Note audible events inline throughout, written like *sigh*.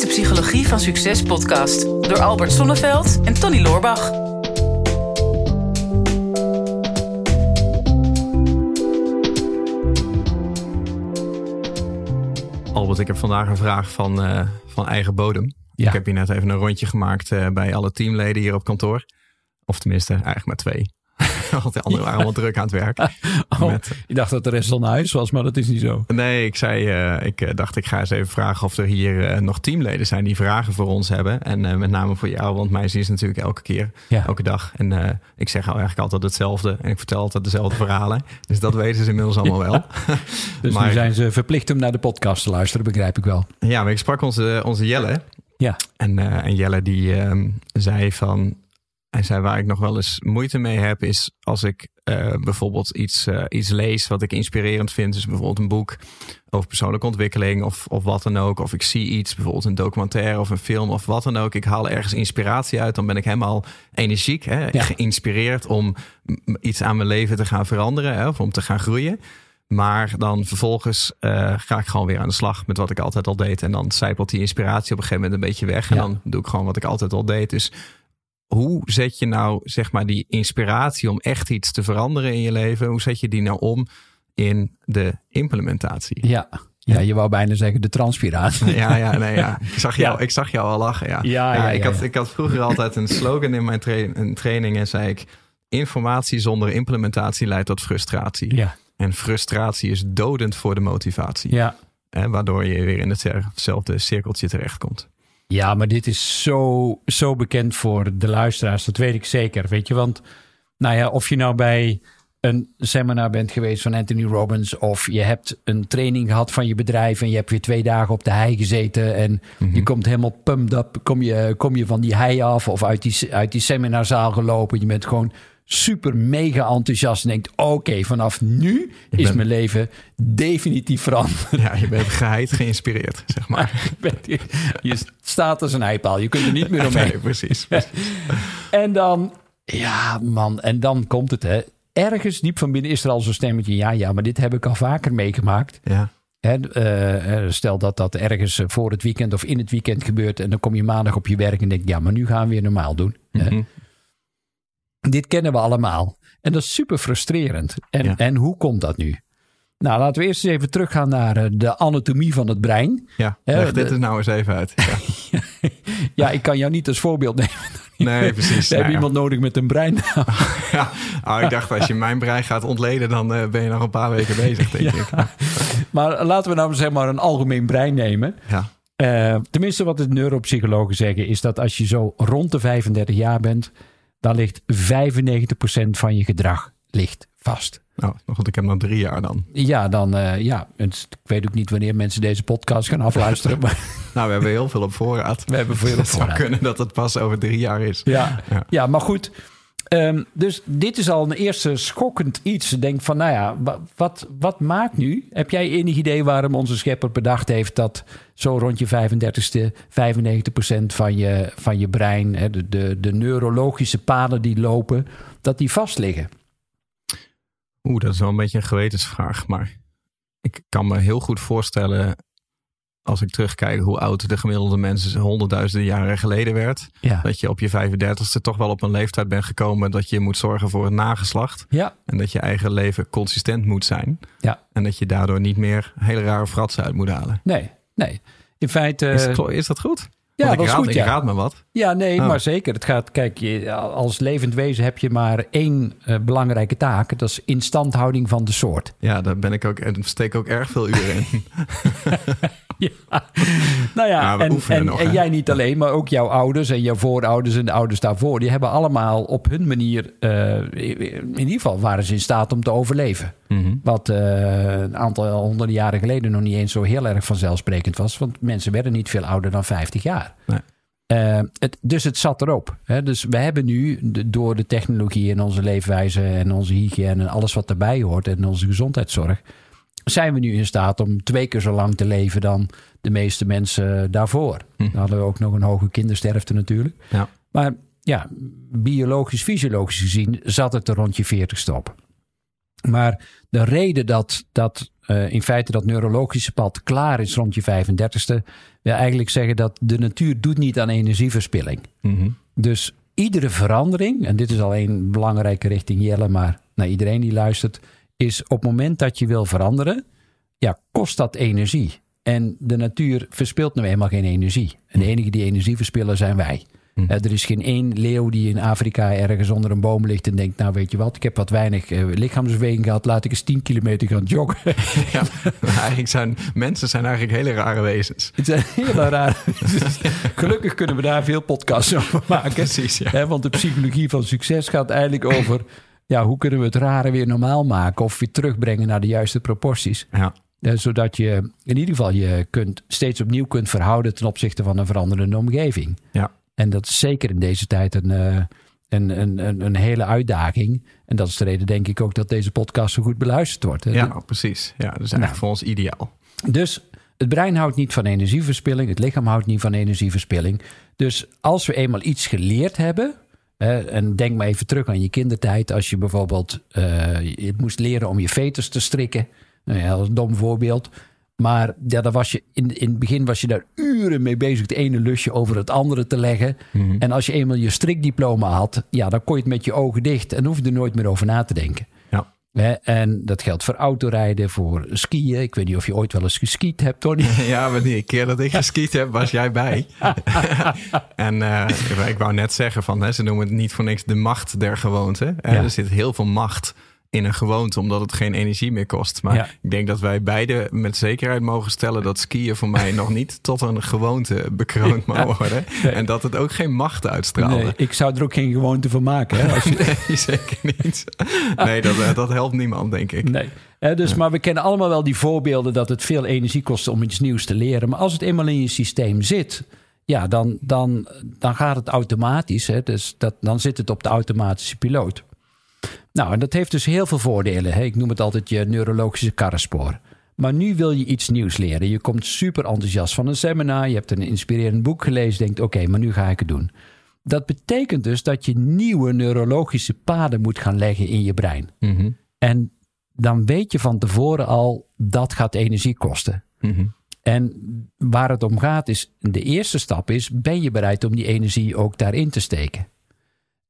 is de Psychologie van Succes podcast door Albert Sonneveld en Tony Loorbach. Albert, ik heb vandaag een vraag van, eh, van eigen bodem. Ja. Ik heb hier net even een rondje gemaakt eh, bij alle teamleden hier op kantoor. Of tenminste, eigenlijk maar twee. *laughs* Want de anderen waren allemaal druk aan het werk. *laughs* Oh, Met- ik dacht dat de rest al naar huis was, maar dat is niet zo. Nee, ik zei, eh, ik eh, dacht ik ga eens even vragen of er hier eh, nog teamleden zijn die vragen voor ons hebben. En met name voor jou, want mij zien ze natuurlijk elke keer, Ja. elke dag. En ik zeg al eigenlijk altijd hetzelfde en ik vertel altijd dezelfde verhalen. Dus dat weten ze inmiddels *laughs* allemaal wel. Dus Maar- nu zijn ze verplicht om naar de podcast te luisteren, begrijp ik wel. Ja, maar ik sprak onze, onze Jelle. Ja. En, en Jelle die ehm, zei van... Hij zei waar ik nog wel eens moeite mee heb... is als ik eh, bijvoorbeeld iets, eh, iets lees wat ik inspirerend vind. Dus bijvoorbeeld een boek over persoonlijke ontwikkeling... Of, of wat dan ook. Of ik zie iets, bijvoorbeeld een documentaire of een film... of wat dan ook. Ik haal ergens inspiratie uit. Dan ben ik helemaal energiek, hè, Ja. geïnspireerd... om iets aan mijn leven te gaan veranderen. Hè, of om te gaan groeien. Maar dan vervolgens eh, ga ik gewoon weer aan de slag met wat ik altijd al deed. En dan zijpelt die inspiratie op een gegeven moment een beetje weg. En Ja. dan doe ik gewoon wat ik altijd al deed. Dus hoe zet je nou zeg maar die inspiratie om echt iets te veranderen in je leven? Hoe zet je die nou om in de implementatie? Ja. ja, je wou bijna zeggen de transpiratie. Ja, ja, nee, ja. Ik zag jou, *laughs* Ja. ik zag jou al lachen. Ja, Ja, ja, ik, had, ik had vroeger altijd een slogan in mijn tra- een training en zei ik: informatie zonder implementatie leidt tot frustratie. Ja, En frustratie is dodend voor de motivatie. ja. Hè, waardoor je weer in hetzelfde cirkeltje terechtkomt. Ja, maar dit is zo, zo bekend voor de luisteraars. Dat weet ik zeker. Weet je, want nou ja, of je nou bij een seminar bent geweest van Anthony Robbins. of je hebt een training gehad van je bedrijf. en je hebt weer twee dagen op de hei gezeten. en je komt helemaal pumped up. Kom je, kom je van die hei af of uit die, uit die seminarzaal gelopen. Je bent gewoon super mega enthousiast. en denkt: oké, vanaf nu is bent- mijn leven definitief veranderd. Ja, je bent geheid geïnspireerd, zeg maar. *laughs* Je bent- je staat als een eipaal. Je kunt er niet meer *laughs* omheen. Nee, precies. *laughs* En dan, ja man, en dan komt het hè. Ergens diep van binnen is er al zo'n stemmetje. Ja, ja, maar dit heb ik al vaker meegemaakt. Ja, Hè, eh, eh, stel dat dat ergens eh, voor het weekend of in het weekend gebeurt. En dan kom je maandag op je werk en denk ja, maar nu gaan we weer normaal doen. Mhm. Dit kennen we allemaal. En dat is super frustrerend. En, Ja. en hoe komt dat nu? Nou, laten we eerst eens even teruggaan naar eh, de anatomie van het brein. ja. Leg dit de- er nou eens even uit. Ja. *laughs* Ja, ik kan jou niet als voorbeeld nemen. *laughs* Nee, precies. We Nou hebben ja. iemand nodig met een brein. *laughs* Ja. Oh, ik dacht, als je mijn brein gaat ontleden, dan eh, ben je nog een paar weken bezig, denk ik. Maar laten we nou zeg maar een algemeen brein nemen. Ja. Eh, tenminste, wat de neuropsychologen zeggen, is dat als je zo rond de 35 jaar bent, dan ligt 95% van je gedrag ligt vast. Nou, goed, ik heb nog drie jaar dan. Ja, dan, eh, ja, ik weet ook niet wanneer mensen deze podcast gaan afluisteren, *laughs* maar Nou, we hebben heel veel op voorraad. we hebben veel op *laughs* Het zou voorraad. kunnen dat het pas over drie jaar is. Ja, Ja. ja. maar goed. Ehm, dus dit is al een eerste schokkend iets. Denk van, nou ja, wa- wat, wat maakt nu? Heb jij enig idee waarom onze schepper bedacht heeft dat zo rond je 35ste 95% van je, van je brein, hè, de, de, de neurologische paden die lopen, dat die vast liggen? Oeh, dat is wel een beetje een gewetensvraag. Maar ik kan me heel goed voorstellen, als ik terugkijk hoe oud de gemiddelde mens honderdduizenden jaren geleden werd. Ja. Dat je op je 35ste toch wel op een leeftijd bent gekomen dat je moet zorgen voor een nageslacht. Ja, En dat je eigen leven consistent moet zijn. ja. En dat je daardoor niet meer hele rare fratsen uit moet halen. Nee, nee. In feite. Is, het- is dat goed? ja, Want dat ik raad, goed. Ik Ja. raad me wat. Ja, nee, Oh. maar zeker. Het gaat, kijk, je, als levend wezen heb je maar één eh, belangrijke taak. Dat is instandhouding van de soort. Ja, daar ben ik ook en steek ook erg veel uren in. *laughs* Ja. Nou ja, Ja, we en, en, nog, en hè? jij niet alleen, maar ook jouw ouders en jouw voorouders en de ouders daarvoor. Die hebben allemaal op hun manier, eh, in ieder geval waren ze in staat om te overleven. Mhm. Wat eh, een aantal honderden jaren geleden nog niet eens zo heel erg vanzelfsprekend was. Want mensen werden niet veel ouder dan 50 jaar. Nee. Eh, het, dus het zat erop. Hè? Dus we hebben nu de- door de technologie en onze leefwijze en onze hygiëne en alles wat daarbij hoort en onze gezondheidszorg, zijn we nu in staat om twee keer zo lang te leven dan de meeste mensen daarvoor. Hm. Dan hadden we ook nog een hoge kindersterfte natuurlijk. Ja. Maar ja, biologisch, fysiologisch gezien zat het er rond je 40 op. Maar de reden dat, dat uh, in feite dat neurologische pad klaar is rond je 35ste, wil eigenlijk zeggen dat de natuur doet niet aan energieverspilling. Mhm. Dus iedere verandering, en dit is al een belangrijke richting Jelle, maar naar iedereen die luistert, is op het moment dat je wil veranderen, ja, kost dat energie. En de natuur verspilt nu eenmaal geen energie. En de enige die energie verspillen zijn wij. Hm. Eh, er is geen één leeuw die in Afrika ergens onder een boom ligt en denkt: Nou, weet je wat, ik heb wat weinig uh, lichaamsbeweging gehad, laat ik eens 10 kilometer gaan joggen. *laughs* Ja, eigenlijk zijn mensen zijn eigenlijk hele rare wezens. Het zijn hele rare wezens. *laughs* Gelukkig kunnen we daar veel podcasts over maken. Precies, ja. Hè, want de psychologie van succes gaat eigenlijk over: ja, hoe kunnen we het rare weer normaal maken of weer terugbrengen naar de juiste proporties. Ja. Eh, zodat je in ieder geval je kunt, steeds opnieuw kunt verhouden ten opzichte van een veranderende omgeving. Ja. En dat is zeker in deze tijd een, uh, een, een, een, een, hele uitdaging. En dat is de reden, denk ik, ook dat deze podcast zo goed beluisterd wordt. Ja, precies. Ja, dat is echt nou, voor ons ideaal. Dus het brein houdt niet van energieverspilling, het lichaam houdt niet van energieverspilling. Dus als we eenmaal iets geleerd hebben. Uh, en denk maar even terug aan je kindertijd. Als je bijvoorbeeld uh, je moest leren om je veters te strikken. Nou ja, dat is een dom voorbeeld. Maar ja, daar was je in, in het begin was je daar uren mee bezig. Het ene lusje over het andere te leggen. Mhm. En als je eenmaal je strikdiploma had, ja, dan kon je het met je ogen dicht en hoefde er nooit meer over na te denken. En dat geldt voor autorijden, voor skiën. Ik weet niet of je ooit wel eens geskiet hebt, Tony. *laughs* Ja, maar die keer dat ik geskiet heb, was jij bij. *laughs* en uh, ik wou net zeggen van, hè, ze noemen het niet voor niks de macht der gewoonte. Ja. Er zit heel veel macht in een gewoonte, omdat het geen energie meer kost. Maar Ja. ik denk dat wij beide met zekerheid mogen stellen dat skiën voor mij *laughs* nog niet tot een gewoonte bekroond mag worden. *laughs* Nee. En dat het ook geen macht uitstraalde. Nee, ik zou er ook geen gewoonte van maken. Hè, als je, *laughs* Nee, zeker niet. Nee, dat, eh, dat helpt niemand, denk ik. Nee. Dus, Maar we kennen allemaal wel die voorbeelden dat het veel energie kost om iets nieuws te leren. Maar als het eenmaal in je systeem zit, ja, dan, dan, dan gaat het automatisch. Hè, dus dat, dan zit het op de automatische piloot. Nou, en dat heeft dus heel veel voordelen. Hè. Ik noem het altijd je neurologische karrenspoor. Maar nu wil je iets nieuws leren. Je komt super enthousiast van een seminar. Je hebt een inspirerend boek gelezen. Denkt, oké, maar nu ga ik het doen. Dat betekent dus dat je nieuwe neurologische paden moet gaan leggen in je brein. Mhm, En dan weet je van tevoren al, dat gaat energie kosten. mhm. En waar het om gaat is, de eerste stap is, ben je bereid om die energie ook daarin te steken?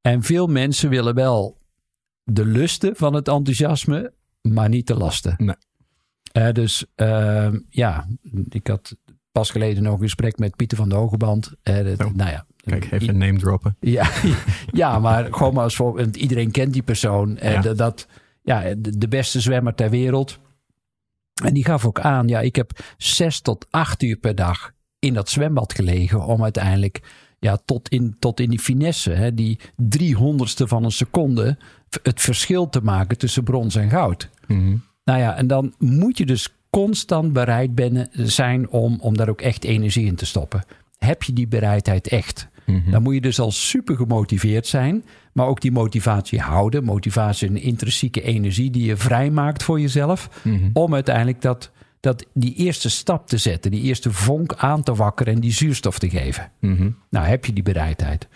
En veel mensen willen wel de lusten van het enthousiasme, maar niet de lasten. Nee. Eh, dus uh, ja, ik had pas geleden nog een gesprek met Pieter van de Hogeband. Uh, dat, Oh. Nou ja, Kijk, even een name droppen. ja, *laughs* ja, maar gewoon maar als voorbeeld. Iedereen kent die persoon. En Ja. dat, dat, ja, de, de beste zwemmer ter wereld. En die gaf ook aan, ja, ik heb zes tot acht uur per dag in dat zwembad gelegen om uiteindelijk ja, tot, in, tot in die finesse, hè, die driehonderdste van een seconde, het verschil te maken tussen brons en goud. Mhm. Nou ja, en dan moet je dus constant bereid ben, zijn om, om daar ook echt energie in te stoppen. Heb je die bereidheid echt? Mhm. Dan moet je dus al super gemotiveerd zijn, maar ook die motivatie houden. Motivatie een intrinsieke energie die je vrijmaakt voor jezelf, Mhm. om uiteindelijk dat, dat, die eerste stap te zetten, die eerste vonk aan te wakkeren en die zuurstof te geven. Nou, heb je die bereidheid.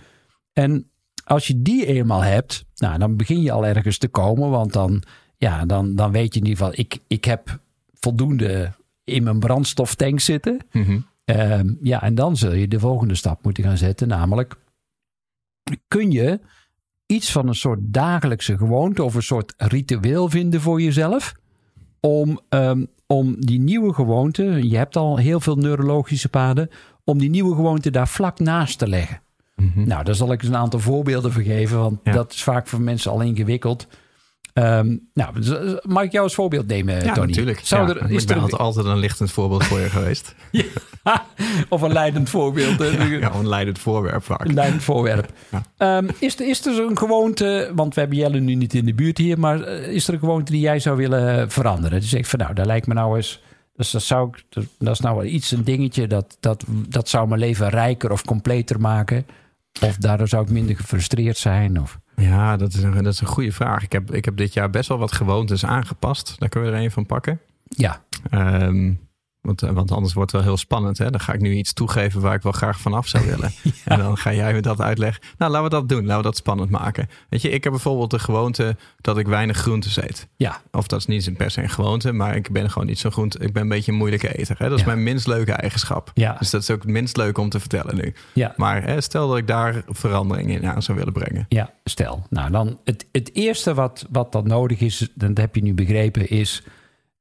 En als je die eenmaal hebt, nou, dan begin je al ergens te komen, want dan, ja, dan, dan weet je in ieder geval, ik, ik heb voldoende in mijn brandstoftank zitten. Mhm. Ehm, ja, en dan zul je de volgende stap moeten gaan zetten, namelijk kun je iets van een soort dagelijkse gewoonte of een soort ritueel vinden voor jezelf om, ehm, om die nieuwe gewoonte, je hebt al heel veel neurologische paden, om die nieuwe gewoonte daar vlak naast te leggen. Mhm. Nou, daar zal ik eens een aantal voorbeelden voor geven, want Ja. dat is vaak voor mensen al ingewikkeld. Ehm, nou, mag ik jou als voorbeeld nemen, Ja, Tony? natuurlijk. Zou Ja, er, is ik ben er altijd, altijd een lichtend voorbeeld voor je geweest. *laughs* of een leidend voorbeeld? Ja, een leidend voorwerp vaak. Een leidend voorwerp. Ehm, is, er, is er zo'n gewoonte, want we hebben Jelle nu niet in de buurt hier, maar eh, is er een gewoonte die jij zou willen veranderen? Dus ik van nou, daar lijkt me nou eens, dus dat, zou ik, dat- is nou wel iets, een dingetje, dat, dat, dat zou mijn leven rijker of completer maken. Of daardoor zou ik minder gefrustreerd zijn. Of... Ja, dat is, een, dat is een goede vraag. Ik heb, ik heb dit jaar best wel wat gewoontes aangepast. Daar kunnen we er een van pakken. Ja, Ehm, Want, eh, want anders wordt het wel heel spannend. Hè? Dan ga ik nu iets toegeven waar ik wel graag vanaf zou willen. *laughs* En dan ga jij me dat uitleggen. Nou, laten we dat doen. Laten we dat spannend maken. Weet je, ik heb bijvoorbeeld de gewoonte dat ik weinig groentes eet. Ja. Of dat is niet per se een gewoonte, maar ik ben gewoon niet zo groente. Ik ben een beetje een moeilijke eter. Hè? Dat is Ja. mijn minst leuke eigenschap. Ja. Dus dat is ook het minst leuk om te vertellen nu. Ja. Maar hè, stel dat ik daar verandering in aan zou willen brengen. Ja, stel. Nou, dan het, het eerste wat, wat dan nodig is, dat heb je nu begrepen, is: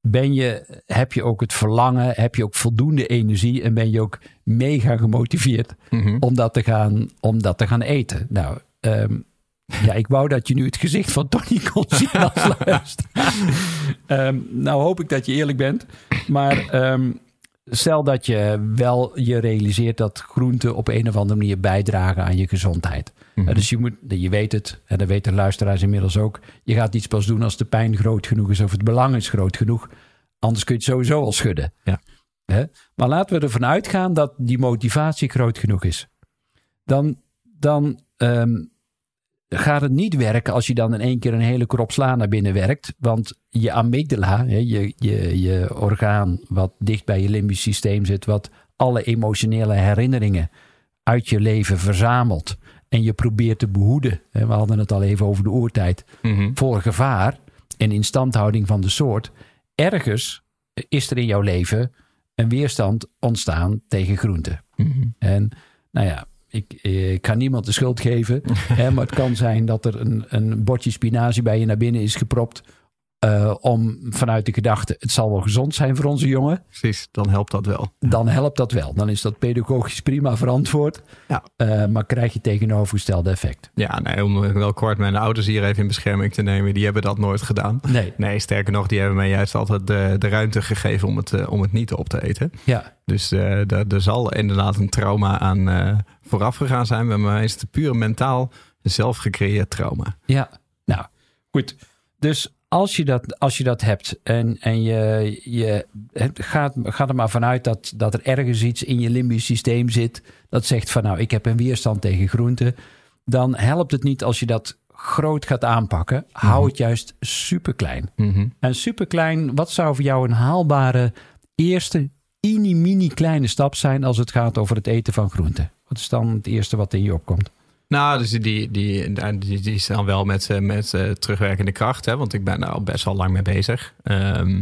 ben je, heb je ook het verlangen, heb je ook voldoende energie en ben je ook mega gemotiveerd Mhm. om, dat te gaan, om dat te gaan eten? Nou, ehm, ja, ik wou dat je nu het gezicht van Tony kon zien als *laughs* luisteraar. Ehm, nou hoop ik dat je eerlijk bent, maar ehm, stel dat je wel je realiseert dat groenten op een of andere manier bijdragen aan je gezondheid. Mhm. Dus je, moet, je weet het, en dat weten luisteraars inmiddels ook. Je gaat iets pas doen als de pijn groot genoeg is of het belang is groot genoeg. Anders kun je het sowieso al schudden. Ja. Hè? Maar laten we ervan uitgaan dat die motivatie groot genoeg is. Dan, dan gaat het niet werken als je dan in één keer een hele krop sla naar binnen werkt. Want je amygdala, je, je, je orgaan wat dicht bij je limbisch systeem zit, wat alle emotionele herinneringen uit je leven verzamelt. En je probeert te behoeden. We hadden het al even over de oertijd. Mhm. Voor gevaar en instandhouding van de soort. Ergens is er in jouw leven een weerstand ontstaan tegen groenten. Mhm. En nou ja, ik, eh, ik ga niemand de schuld geven. *laughs* hè, maar het kan zijn dat er een, een bordje spinazie bij je naar binnen is gepropt. Eh, om vanuit de gedachte, het zal wel gezond zijn voor onze jongen. Precies, dan helpt dat wel. Dan helpt dat wel. Dan is dat pedagogisch prima verantwoord. Ja. Eh, maar krijg je tegenovergestelde effect. Ja, nee, om wel kort mijn ouders hier even in bescherming te nemen, die hebben dat nooit gedaan. Nee. Nee, sterker nog, die hebben mij juist altijd de, de ruimte gegeven om het, eh, om het niet op te eten. Ja. Dus eh, er, zal inderdaad een trauma aan eh, vooraf gegaan zijn. Bij mij is het puur mentaal zelf gecreëerd trauma. Ja, nou goed. Dus als je dat, als je dat hebt en, en je, je gaat, gaat er maar vanuit dat, dat er ergens iets in je limbisch systeem zit dat zegt van nou, ik heb een weerstand tegen groenten. Dan helpt het niet als je dat groot gaat aanpakken. Hou het juist super klein. Mhm. En super klein, wat zou voor jou een haalbare eerste mini-mini kleine stap zijn als het gaat over het eten van groenten? Wat is dan het eerste wat in je opkomt? Nou, dus die, die, die, die, is dan wel met, eh, met eh, terugwerkende kracht. Hè, want ik ben daar al best wel lang mee bezig. Ehm,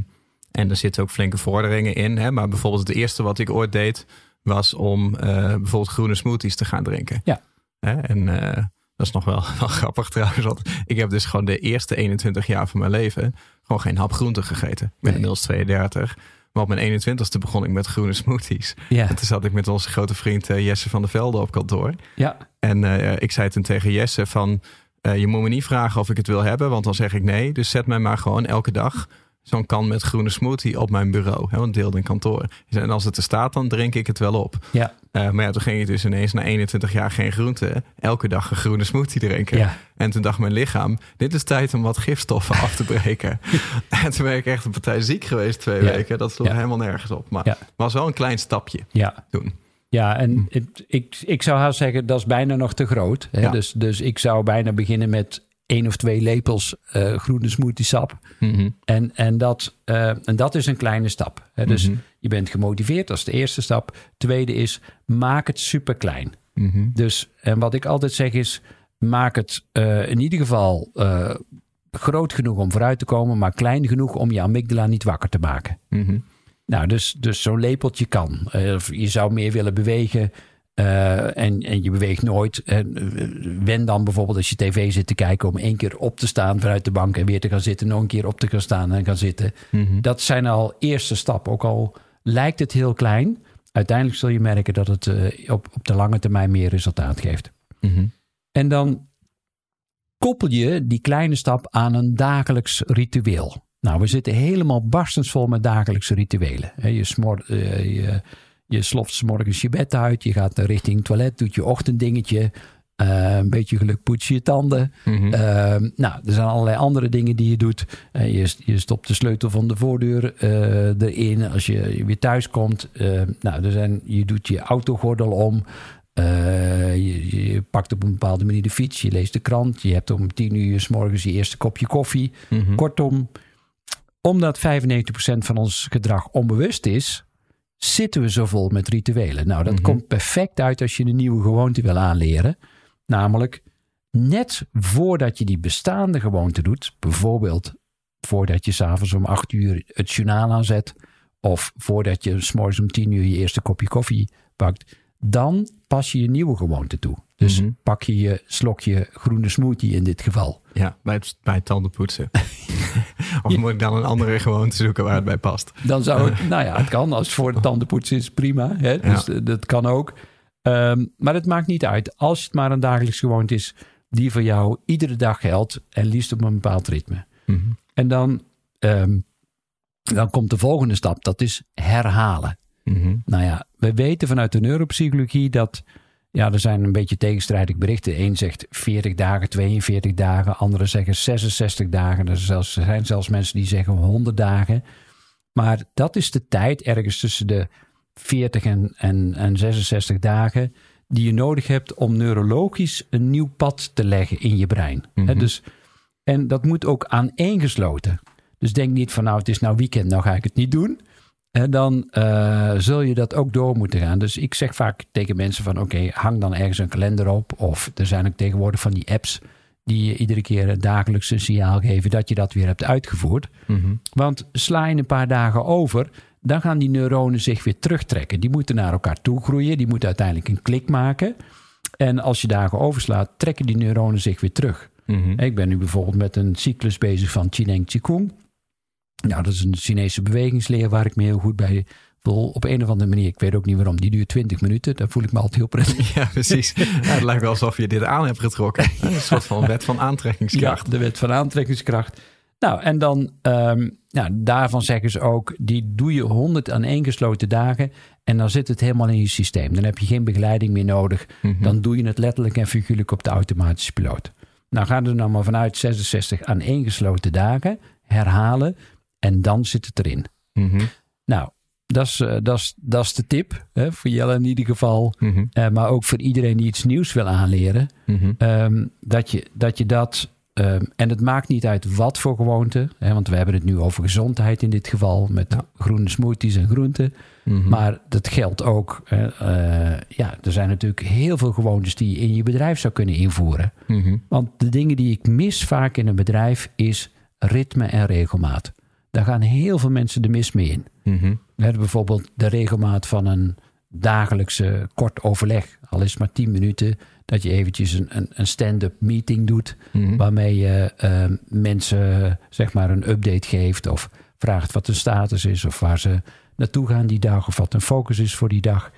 en er zitten ook flinke vorderingen in. Hè, maar bijvoorbeeld het eerste wat ik ooit deed... was om eh, bijvoorbeeld groene smoothies te gaan drinken. Ja. Hè, en dat is nog wel, *laughs* wel grappig trouwens. Want ik heb dus gewoon de eerste 21 jaar van mijn leven... gewoon geen hap groente gegeten. Ik ben Nee. inmiddels 32... Maar op mijn 21ste begon ik met groene smoothies. Ja, En toen zat ik met onze grote vriend eh, Jesse van der Velde op kantoor. ja, En eh, ik zei toen tegen Jesse van... eh, je moet me niet vragen of ik het wil hebben, want dan zeg ik nee. Dus zet mij maar gewoon elke dag zo'n kan met groene smoothie op mijn bureau. Hè, want deelde een kantoor. En als het er staat, dan drink ik het wel op. ja, Eh, maar ja, toen ging ik dus ineens na 21 jaar geen groente... elke dag een groene smoothie drinken. ja. En toen dacht mijn lichaam, dit is tijd om wat gifstoffen af te breken. *laughs* en toen ben ik echt een partij ziek geweest twee Ja. weken. Dat sloeg Ja. helemaal nergens op. Maar Ja. was wel een klein stapje ja. toen. Ja, en het- ik, ik zou haast zeggen, dat is bijna nog te groot. Hè? Dus, dus ik zou bijna beginnen met één of twee lepels eh, groene smoothie sap. Mhm. En, en, dat, eh, en dat is een kleine stap. Hè? Dus Mhm. je bent gemotiveerd, dat is de eerste stap. Tweede is, maak het super klein. Mhm. Dus, en wat ik altijd zeg is, maak het eh, in ieder geval groot genoeg om vooruit te komen, maar klein genoeg om je amygdala niet wakker te maken. Nou, dus, dus zo'n lepeltje kan. Of je zou meer willen bewegen eh, en, en je beweegt nooit. En, eh, wen dan bijvoorbeeld als je tv zit te kijken om één keer op te staan vanuit de bank en weer te gaan zitten, nog een keer op te gaan staan en gaan zitten. Mhm. Dat zijn al eerste stappen. Ook al lijkt het heel klein, uiteindelijk zul je merken dat het eh, op, op de lange termijn meer resultaat geeft. Mhm. En dan koppel je die kleine stap aan een dagelijks ritueel. Nou, we zitten helemaal barstensvol met dagelijkse rituelen. Je, smor, eh, je, je sloft 's morgens je bed uit, je gaat richting het toilet, doet je ochtenddingetje. eh, een beetje geluk poets je tanden. Mhm. Ehm, nou, er zijn allerlei andere dingen die je doet. Eh, je, je stopt de sleutel van de voordeur eh, erin als je weer thuis komt. Eh, nou, er zijn, je doet je autogordel om. Je, je pakt op een bepaalde manier de fiets. Je leest de krant. Je hebt om tien uur s morgens je eerste kopje koffie. Mhm. Kortom, omdat 95% van ons gedrag onbewust is, zitten we zo vol met rituelen? Nou, dat Mhm. komt perfect uit als je een nieuwe gewoonte wil aanleren. Namelijk, net voordat je die bestaande gewoonte doet, bijvoorbeeld voordat je s'avonds om acht uur het journaal aanzet, of voordat je s'morgens om tien uur je eerste kopje koffie pakt, dan pas je je nieuwe gewoonte toe. Dus Mhm. pak je je slokje groene smoothie in dit geval. Ja, bij het, bij het tandenpoetsen. *laughs* of moet ik dan een andere gewoonte zoeken waar het bij past? Dan zou het, *laughs* nou ja, het kan. Als het voor de tandenpoetsen is, prima. Hè? Dus eh, dat kan ook. Ehm, maar het maakt niet uit. Als het maar een dagelijks gewoonte is die voor jou iedere dag geldt en liefst op een bepaald ritme. Mhm. En dan, ehm, dan komt de volgende stap, dat is herhalen. Mhm. Nou ja, we weten vanuit de neuropsychologie dat. Ja, er zijn een beetje tegenstrijdig berichten. Eén zegt 40 dagen, 42 dagen. Anderen zeggen 66 dagen. Er, zelfs, er zijn zelfs mensen die zeggen 100 dagen. Maar dat is de tijd ergens tussen de 40 en, en, en 66 dagen. die je nodig hebt om neurologisch een nieuw pad te leggen in je brein. Mhm. dus, en dat moet ook aaneengesloten. Dus denk niet van nou, het is nou weekend, nou ga ik het niet doen. En dan eh, zul je dat ook door moeten gaan. Dus ik zeg vaak tegen mensen van oké, hang dan ergens een kalender op. Of er zijn ook tegenwoordig van die apps die je iedere keer dagelijks een signaal geven dat je dat weer hebt uitgevoerd. Mhm. Want sla je een paar dagen over, dan gaan die neuronen zich weer terugtrekken. Die moeten naar elkaar toe groeien, die moeten uiteindelijk een klik maken. En als je dagen overslaat, trekken die neuronen zich weer terug. Mhm. Ik ben nu bijvoorbeeld met een cyclus bezig van Chineng Qigong. Nou, dat is een Chinese bewegingsleer waar ik me heel goed bij voel. Op een of andere manier, ik weet ook niet waarom, die duurt 20 minuten. Daar voel ik me altijd heel prettig. *laughs* Ja, precies. *laughs* Ja, het lijkt wel alsof je dit aan hebt getrokken. *laughs* Een soort van wet van Ja, aantrekkingskracht. de wet van aantrekkingskracht. Nou, en dan, nou, daarvan zeggen ze ook, die doe je 100 aan één gesloten dagen. En dan zit het helemaal in je systeem. Dan heb je geen begeleiding meer nodig. Mhm. Dan doe je het letterlijk en figuurlijk op de automatische piloot. Nou, gaan er nou maar vanuit 66 aan één gesloten dagen herhalen. En dan zit het erin. Mhm. Nou, dat is, eh, dat is, dat is de tip. Hè, voor Jelle in ieder geval. Mhm. Eh, maar ook voor iedereen die iets nieuws wil aanleren. Mhm. Ehm, dat, je, dat je dat. ehm, en het maakt niet uit wat voor gewoonte. Hè, want we hebben het nu over gezondheid in dit geval. Met Ja. groene smoothies en groenten. Maar dat geldt ook. hè, eh, ja, er zijn natuurlijk heel veel gewoontes die je in je bedrijf zou kunnen invoeren. Want de dingen die ik mis vaak in een bedrijf is ritme en regelmaat. Daar gaan heel veel mensen de mis mee in. Mhm. We hebben bijvoorbeeld de regelmaat van een dagelijkse kort overleg. Al is het maar 10 minuten. Dat je eventjes een, een, een stand-up meeting doet. Mhm. Waarmee je eh, mensen zeg maar een update geeft. Of vraagt wat hun status is. Of waar ze naartoe gaan die dag. Of wat hun focus is voor die dag.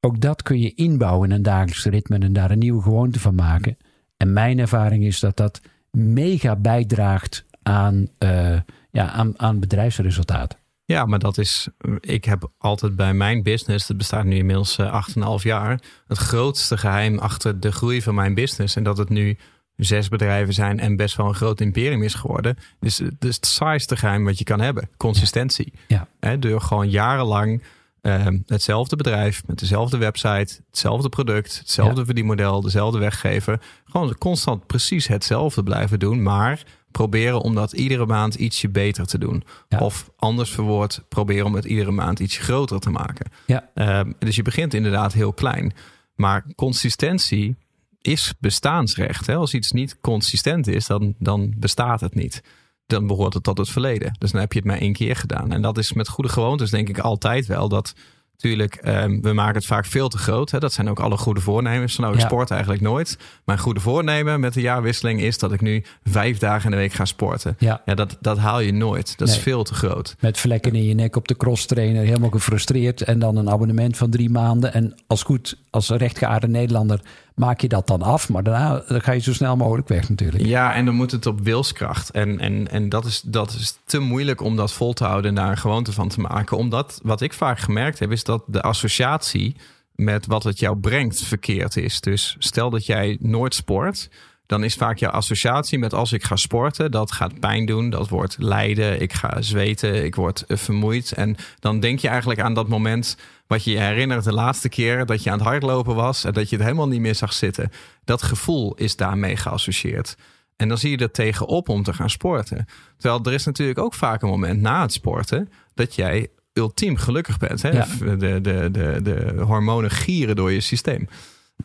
Ook dat kun je inbouwen in een dagelijks ritme. En daar een nieuwe gewoonte van maken. En mijn ervaring is dat dat mega bijdraagt aan, eh, ja, aan, aan bedrijfsresultaat. Ja, maar dat is. Ik heb altijd bij mijn business, dat bestaat nu inmiddels eh, 8,5 jaar, het grootste geheim achter de groei van mijn business. En dat het nu zes bedrijven zijn en best wel een groot imperium is geworden. Dus is het saaiste geheim wat je kan hebben: consistentie. Ja. Hè, door gewoon jarenlang eh, hetzelfde bedrijf met dezelfde website, hetzelfde product, hetzelfde verdienmodel, dezelfde weggever. Gewoon constant precies hetzelfde blijven doen, maar proberen om dat iedere maand ietsje beter te doen. Ja. Of anders verwoord, proberen om het iedere maand iets groter te maken. Ja. Ehm, dus je begint inderdaad heel klein. Maar consistentie is bestaansrecht. Hè? Als iets niet consistent is, dan, dan bestaat het niet. Dan behoort het tot het verleden. Dus dan heb je het maar één keer gedaan. En dat is met goede gewoontes denk ik altijd wel. Dat natuurlijk, ehm, we maken het vaak veel te groot. Hè? Dat zijn ook alle goede voornemens. Nou, ik Ja. sport eigenlijk nooit. Mijn goede voornemen met de jaarwisseling is dat ik nu vijf dagen in de week ga sporten. Ja. Ja, dat, dat haal je nooit. Dat is veel te groot. Met vlekken in je nek op de cross trainer, helemaal gefrustreerd. En dan een abonnement van drie maanden. En als goed, als rechtgeaarde Nederlander, maak je dat dan af. Maar daarna ga je zo snel mogelijk weg natuurlijk. Ja, en dan moet het op wilskracht. En, en, en dat, is, dat is te moeilijk om dat vol te houden en daar een gewoonte van te maken. Omdat wat ik vaak gemerkt heb, is dat de associatie met wat het jou brengt verkeerd is. Dus stel dat jij nooit sport. Dan is vaak jouw associatie met als ik ga sporten, dat gaat pijn doen, dat wordt lijden, ik ga zweten, ik word eh, vermoeid. En dan denk je eigenlijk aan dat moment wat je je herinnert de laatste keer dat je aan het hardlopen was en dat je het helemaal niet meer zag zitten. Dat gevoel is daarmee geassocieerd. En dan zie je er tegenop om te gaan sporten. Terwijl er is natuurlijk ook vaak een moment na het sporten dat jij ultiem gelukkig bent. Hè? Ja. De, de, de, de hormonen gieren door je systeem.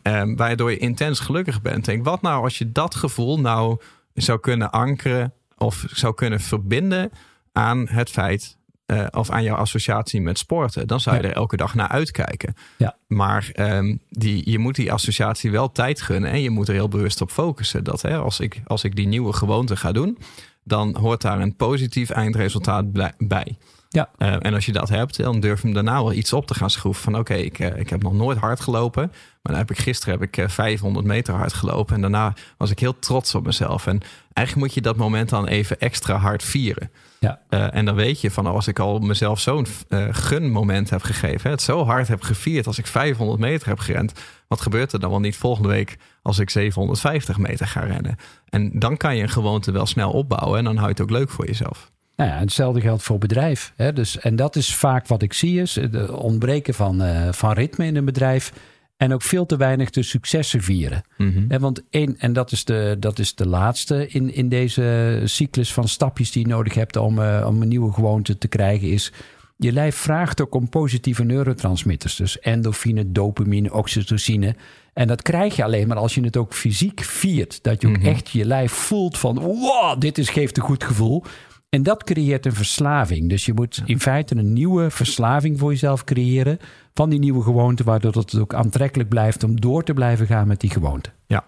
Ehm, waardoor je intens gelukkig bent. Denk, wat nou als je dat gevoel nou zou kunnen ankeren of zou kunnen verbinden aan het feit eh, of aan jouw associatie met sporten, dan zou je Ja. er elke dag naar uitkijken. Ja. Maar ehm, die, je moet die associatie wel tijd gunnen en je moet er heel bewust op focussen. Dat hè, als, ik, als ik die nieuwe gewoonte ga doen, dan hoort daar een positief eindresultaat bij. Ja. Eh, en als je dat hebt, dan durf je hem daarna wel iets op te gaan schroeven. Van oké, ik, eh, ik heb nog nooit hard gelopen. Maar dan heb ik, gisteren heb ik eh, 500 meter hard gelopen. En daarna was ik heel trots op mezelf. En eigenlijk moet je dat moment dan even extra hard vieren. Ja. Eh, en dan weet je van als ik al mezelf zo'n eh gunmoment heb gegeven. Het zo hard heb gevierd als ik 500 meter heb gerend. Wat gebeurt er dan wel niet volgende week als ik 750 meter ga rennen? En dan kan je een gewoonte wel snel opbouwen. En dan hou je het ook leuk voor jezelf. Nou ja, hetzelfde geldt voor bedrijf. Hè? Dus, en dat is vaak wat ik zie, is het ontbreken van, eh, van ritme in een bedrijf. En ook veel te weinig de successen vieren. Hè, want één, en dat is de, dat is de laatste in, in deze cyclus van stapjes die je nodig hebt om, eh, om een nieuwe gewoonte te krijgen, is je lijf vraagt ook om positieve neurotransmitters. Dus endorfine, dopamine, oxytocine. En dat krijg je alleen maar als je het ook fysiek viert. Dat je ook echt je lijf voelt van wow, dit is, geeft een goed gevoel. En dat creëert een verslaving. Dus je moet in feite een nieuwe verslaving voor jezelf creëren van die nieuwe gewoonte, waardoor het ook aantrekkelijk blijft om door te blijven gaan met die gewoonte. Ja.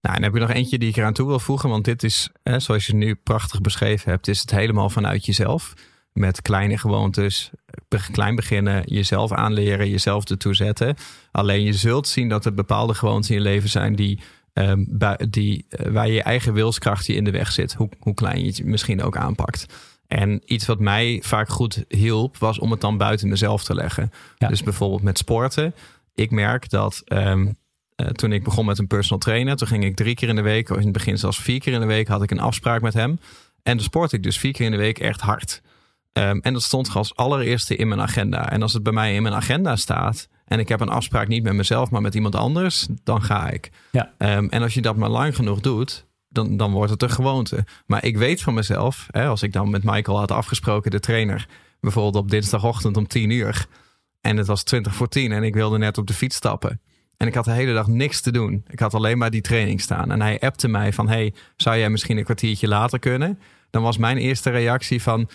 Nou, en heb je nog eentje die ik eraan toe wil voegen. Want dit is, hè, zoals je nu prachtig beschreven hebt, is het helemaal vanuit jezelf. Met kleine gewoontes, klein beginnen, jezelf aanleren, jezelf ertoe zetten. Alleen je zult zien dat er bepaalde gewoontes in je leven zijn die, bui- die, eh, waar je eigen wilskracht je in de weg zit. Hoe, hoe klein je het misschien ook aanpakt. En iets wat mij vaak goed hielp, was om het dan buiten mezelf te leggen. Ja. Dus bijvoorbeeld met sporten. Ik merk dat ehm, eh, toen ik begon met een personal trainer, toen ging ik drie keer in de week, of in het begin zelfs vier keer in de week, had ik een afspraak met hem. En dan sport ik dus vier keer in de week echt hard. Ehm, en dat stond als allereerste in mijn agenda. En als het bij mij in mijn agenda staat en ik heb een afspraak niet met mezelf, maar met iemand anders, dan ga ik. Ja. Ehm, en als je dat maar lang genoeg doet, dan, dan wordt het een gewoonte. Maar ik weet van mezelf, hè, als ik dan met Michael had afgesproken, de trainer, bijvoorbeeld op dinsdagochtend om 10 uur. En het was 20 voor 10 en ik wilde net op de fiets stappen. En ik had de hele dag niks te doen. Ik had alleen maar die training staan. En hij appte mij van, hey, zou jij misschien een kwartiertje later kunnen? Dan was mijn eerste reactie van,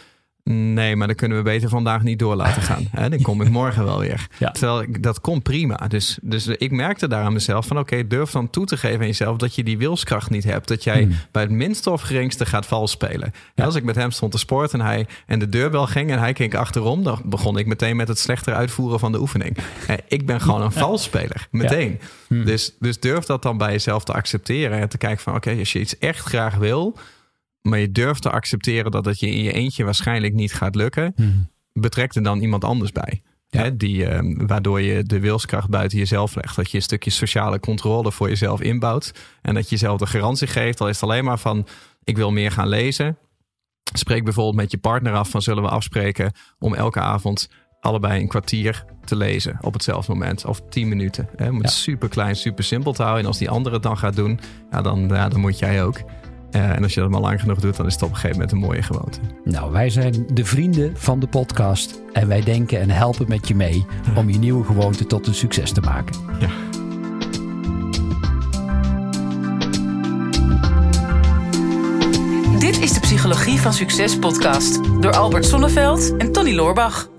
nee, maar dan kunnen we beter vandaag niet door laten gaan. *laughs* Hè, dan kom ik morgen wel weer. Ja. Terwijl ik, dat kon prima. Dus, dus ik merkte daar aan mezelf van, oké, durf dan toe te geven aan jezelf dat je die wilskracht niet hebt. Dat jij bij het minste of geringste gaat vals spelen. En als ik met hem stond te sporten en, hij, en de deurbel ging en hij keek achterom, dan begon ik meteen met het slechter uitvoeren van de oefening. Ik ben gewoon een valsspeler, meteen. Dus, dus durf dat dan bij jezelf te accepteren en te kijken van, oké, als je iets echt graag wil, maar je durft te accepteren dat het je in je eentje waarschijnlijk niet gaat lukken, betrek er dan iemand anders bij. Ja. Hè, die, eh, waardoor je de wilskracht buiten jezelf legt. Dat je een stukje sociale controle voor jezelf inbouwt. En dat je jezelf de garantie geeft. Al is het alleen maar van ik wil meer gaan lezen. Spreek bijvoorbeeld met je partner af van zullen we afspreken om elke avond allebei een kwartier te lezen op hetzelfde moment. Of tien minuten. Hè, om het Ja. super klein, super simpel te houden. En als die andere het dan gaat doen, ja, dan, ja, dan moet jij ook. Eh, en als je dat maar lang genoeg doet, dan is het op een gegeven moment een mooie gewoonte. Nou, wij zijn de vrienden van de podcast en wij denken en helpen met je mee om je nieuwe gewoonte tot een succes te maken. Ja. Dit is de Psychologie van Succes podcast door Albert Sonneveld en Tony Loorbach.